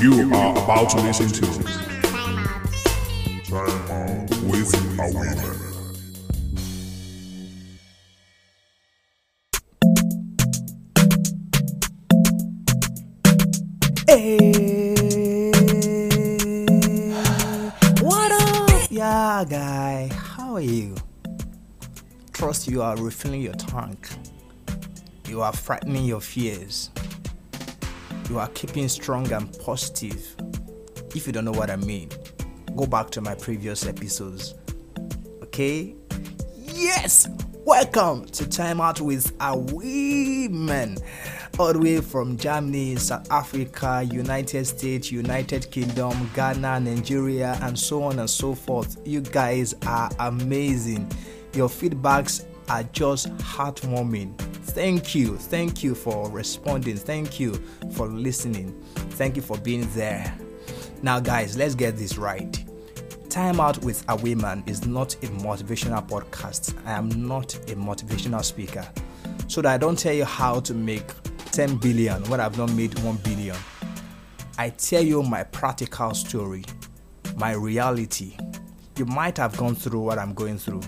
You are about to listen to with a Woman. Hey, what up, yeah, guy? How are you? Trust you are refilling your tank. You are frightening your fears. You are keeping strong and positive. If you don't know what I mean, go back to my previous episodes. Okay? Yes! Welcome to Time Out with a Women. All the way from Germany, South Africa, United States, United Kingdom, Ghana, Nigeria, and so on and so forth. You guys are amazing. Your feedbacks are just heartwarming. Thank you. Thank you for responding. Thank you for listening. Thank you for being there. Now, guys, let's get this right. Time Out with a Woman is not a motivational podcast. I am not a motivational speaker. So that I don't tell you how to make 10 billion when I've not made 1 billion. I tell you my practical story, my reality. You might have gone through what I'm going through.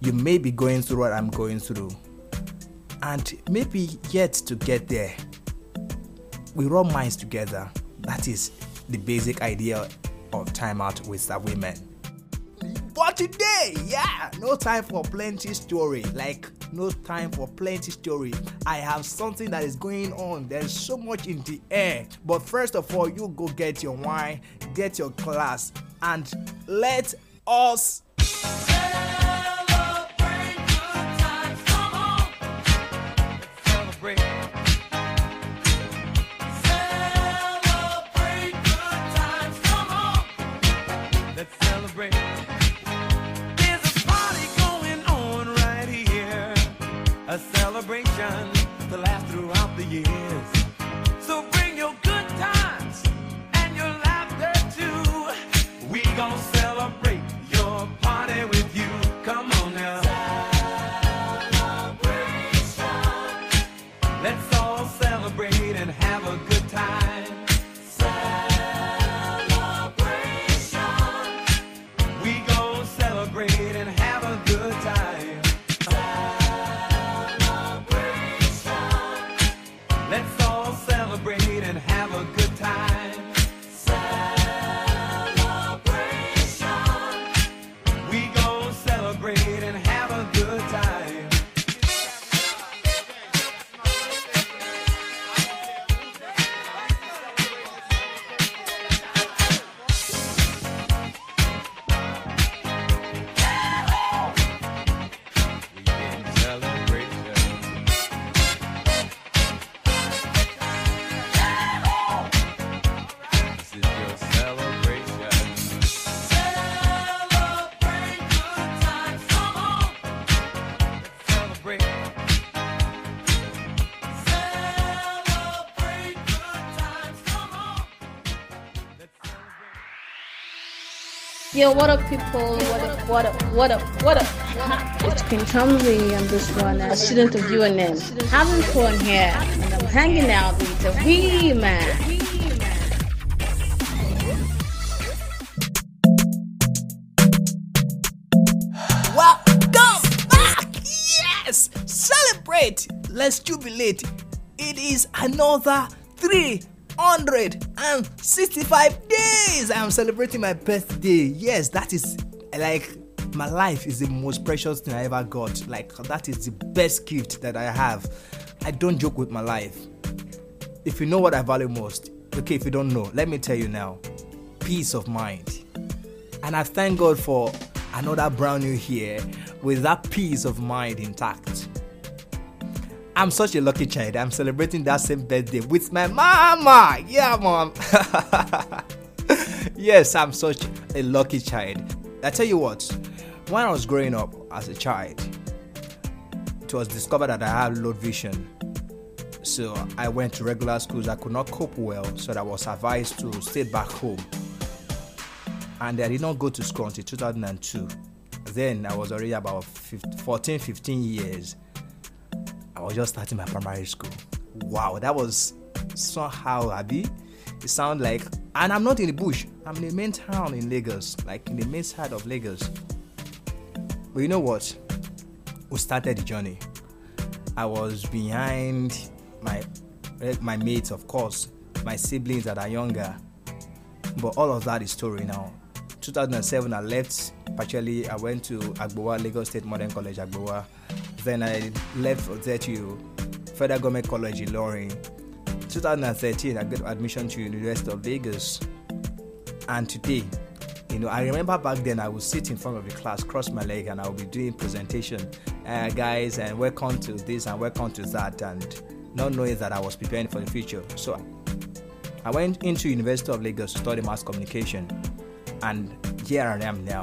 You may be going through what I'm going through. And maybe yet to get there. We rub minds together. That is the basic idea of time out with the women. But today, yeah, no time for plenty story. Like no time for plenty story. I have something that is going on. There's so much in the air. But first of all, you go get your wine, get your glass, and let us Yo, what up, people? What up, what up, what up, what up? It's King Tommy on this one, a student of UNM. Having fun here, and I'm hanging out with the wee man. Welcome back! Yes! Celebrate! Let's jubilate! It is another 365 days! I'm celebrating my birthday. Yes, that is like my life is the most precious thing I ever got. Like, that is the best gift that I have. I don't joke with my life. If you know what I value most, okay, if you don't know, let me tell you now peace of mind. And I thank God for another brand new year with that peace of mind intact. I'm such a lucky child. I'm celebrating that same birthday with my mama. Yeah, mom. yes, I'm such a lucky child. I tell you what, when I was growing up as a child, it was discovered that I had low vision. So I went to regular schools. I could not cope well, so I was advised to stay back home. And I did not go to school until 2002. Then I was already about 15, 14, 15 years. I was just starting my primary school. Wow, that was somehow, Abby. It sounds like, and I'm not in the bush. I'm in the main town in Lagos, like in the main side of Lagos. But you know what? We started the journey. I was behind my eh, my mates, of course, my siblings that are younger. But all of that is story now. 2007, I left. Actually, I went to Agbowa, Lagos State Modern College, Agbowa. Then I left to Federal Government College in Ilorin. 2013, I got admission to University of Lagos. And today, you know, I remember back then I would sit in front of the class, cross my leg, and I would be doing presentation, uh, guys, and welcome to this and welcome to that, and not knowing that I was preparing for the future. So I went into University of Lagos to study mass communication, and here I am now,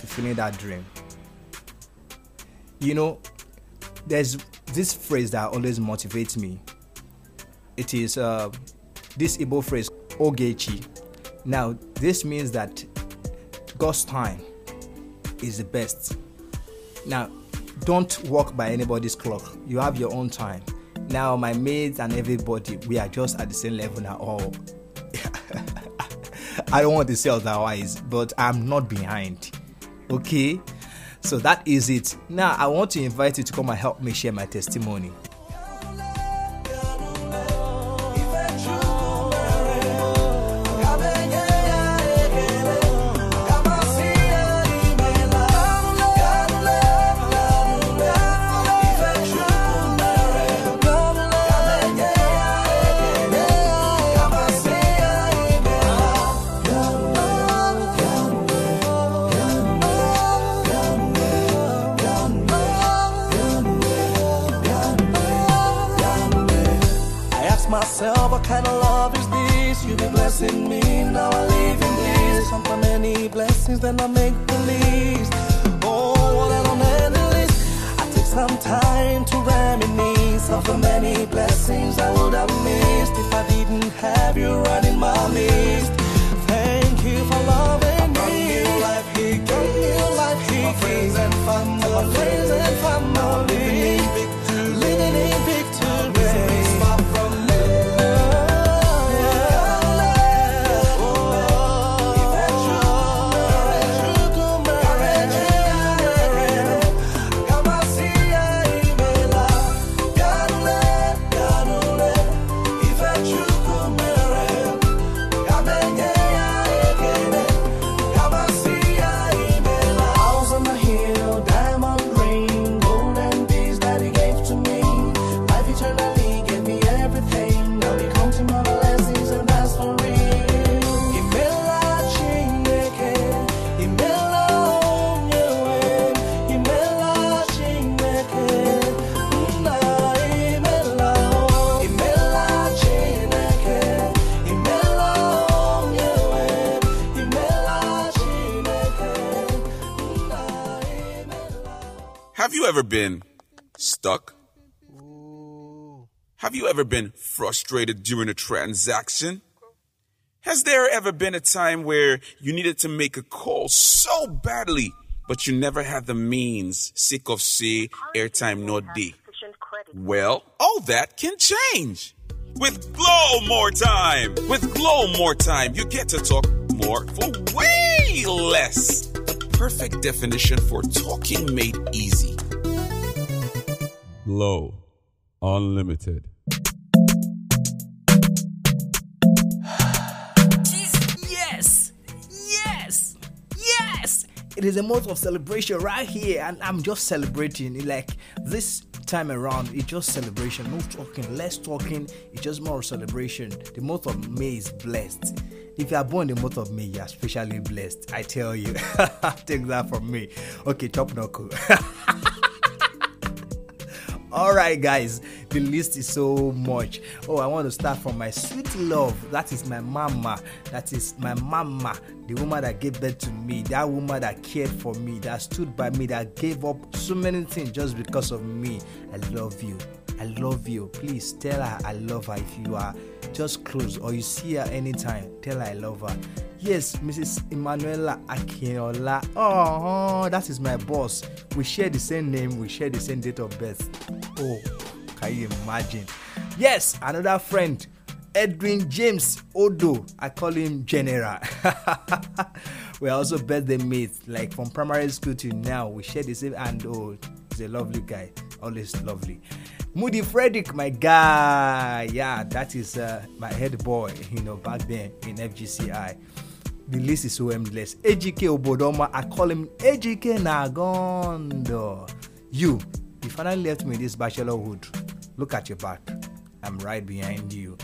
fulfilling that dream. You know, there's this phrase that always motivates me. It is uh, this Igbo phrase, Ogechi. Now, this means that God's time is the best. Now, don't walk by anybody's clock. You have your own time. Now, my mates and everybody, we are just at the same level now. All I don't want to say otherwise, but I'm not behind. Okay? So that is it. Now, I want to invite you to come and help me share my testimony. Kind of love is this? You be blessing me, now I live in this. Some for many blessings, then I make the least. Oh, what I don't end list. I take some time to reminisce of the many blessings I would have missed if I didn't have you right in my midst. Thank you for loving me. Have you ever been stuck? Have you ever been frustrated during a transaction? Has there ever been a time where you needed to make a call so badly, but you never had the means, sick of say, airtime no D? Well, all that can change. With Glo More Time. With Glo More Time, you get to talk more for way less. The perfect definition for talking made easy. Glo Unlimited. Yes! Yes! Yes! It is a month of celebration right here, and I'm just celebrating. Like this time around, it's just celebration. No talking, less talking. It's just more celebration. The month of May is blessed. If you are born in the month of May, you are especially blessed. I tell you. Take that from me. Okay, chop knuckle. All right, guys, the list is so much. Oh, I want to start from my sweet love. That is my mama. That is my mama, the woman that gave birth to me, that woman that cared for me, that stood by me, that gave up so many things just because of me. I love you. I love you. Please tell her I love her if you are just close or you see her anytime. Tell her I love her. Yes, Mrs. Emanuela Akinola. Oh, that is my boss. We share the same name, we share the same date of birth. Oh, can you imagine? Yes, another friend, Edwin James Odo. I call him General. We're also birthday mates, like from primary school to now. We share the same and oh, he's a lovely guy, always lovely. Moody Frederick, my guy. Yeah, that is uh, my head boy, you know, back then in FGCI. The list is so endless. AGK Obodoma, I call him AGK Nagondo. You, you finally left me this bachelorhood. Look at your back. I'm right behind you.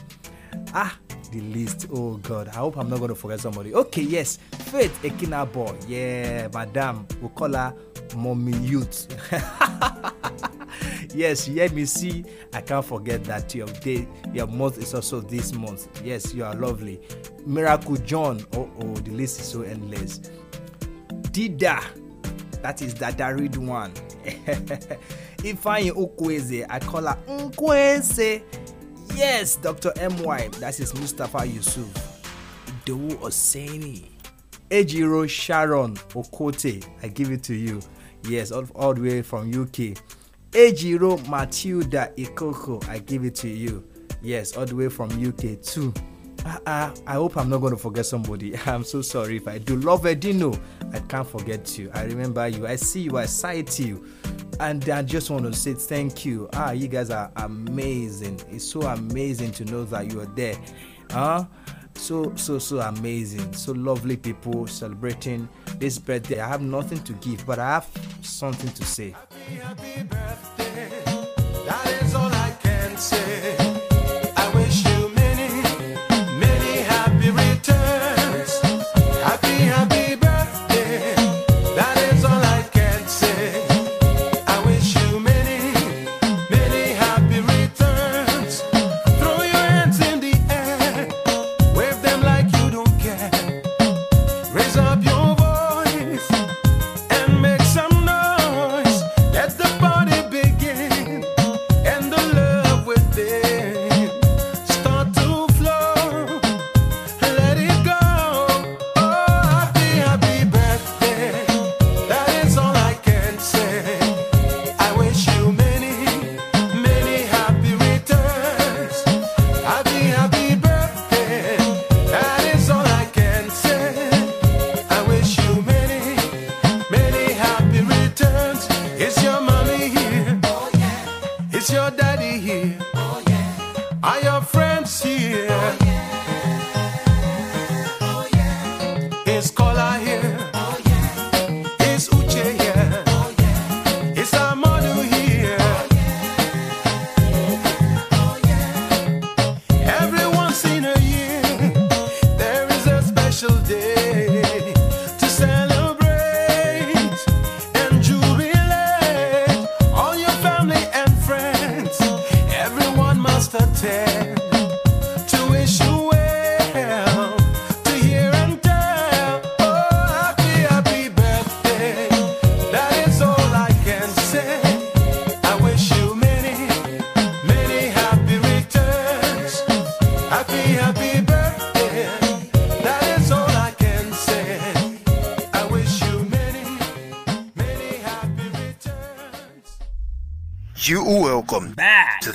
Ah, the list. Oh God, I hope I'm not going to forget somebody. Okay, yes, Faith Ekina boy. Yeah, Madam, we call her Mommy Youth. yes, hear me see. I can't forget that your day, your month is also this month. Yes, you are lovely. Miracle John. Oh, oh, the list is so endless. Dida, that is Dada read one. Ifeanyi Okweze, I call her Nkwese. Yes, Dr. MY, that is Mustafa Yusuf. Idowu Oseni. Ejiro Sharon Okote, I give it to you. Yes, all, all the way from UK. Ejiro Matilda Ikoko, I give it to you. Yes, all the way from UK too. Uh, uh, I hope I'm not going to forget somebody. I'm so sorry if I do. Love Edino, I can't forget you. I remember you. I see you. I sight you. And I just want to say thank you. Ah, you guys are amazing. It's so amazing to know that you are there. Huh? So, so, so amazing. So lovely people celebrating this birthday. I have nothing to give, but I have something to say. Happy birthday. That is all I can say.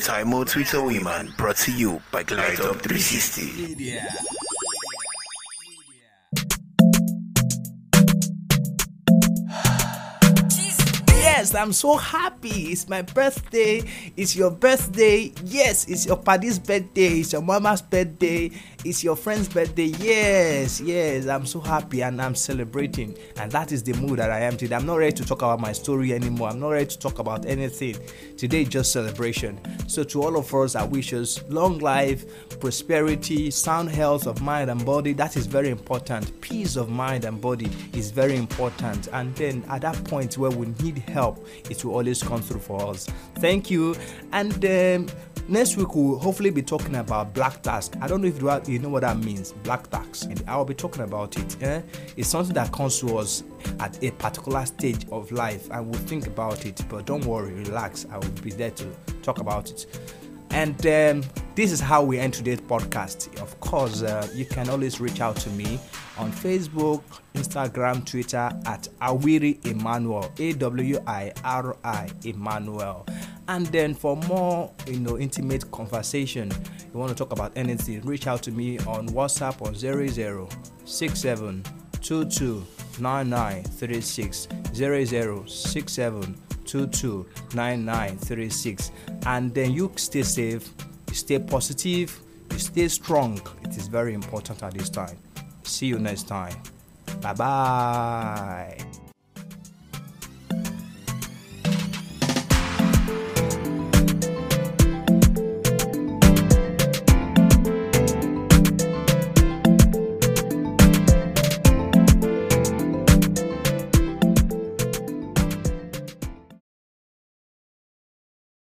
Out Twitter Women brought to you by Glide Up 360. Yes, I'm so happy. It's my birthday. It's your birthday. Yes, it's your party's birthday. It's your mama's birthday. It's your friend's birthday. Yes, yes, I'm so happy and I'm celebrating. And that is the mood that I am today. I'm not ready to talk about my story anymore. I'm not ready to talk about anything. Today just celebration. So to all of us, I wish us long life, prosperity, sound health of mind and body. That is very important. Peace of mind and body is very important. And then at that point where we need help, it will always come through for us. Thank you. And um, next week we'll hopefully be talking about black tax. I don't know if you you know what that means, black tax. And I'll be talking about it. eh? It's something that comes to us at a particular stage of life and we'll think about it. But don't worry, relax. I will be there to talk about it. And um, this is how we end today's podcast. Of course, uh, you can always reach out to me on Facebook, Instagram, Twitter at Awiri Emmanuel, A W I R I Emmanuel. And then for more, you know, intimate conversation, you want to talk about anything, reach out to me on WhatsApp on 0067229936 0067229936 and then you stay safe, you stay positive, you stay strong. It is very important at this time. See you next time. Bye bye.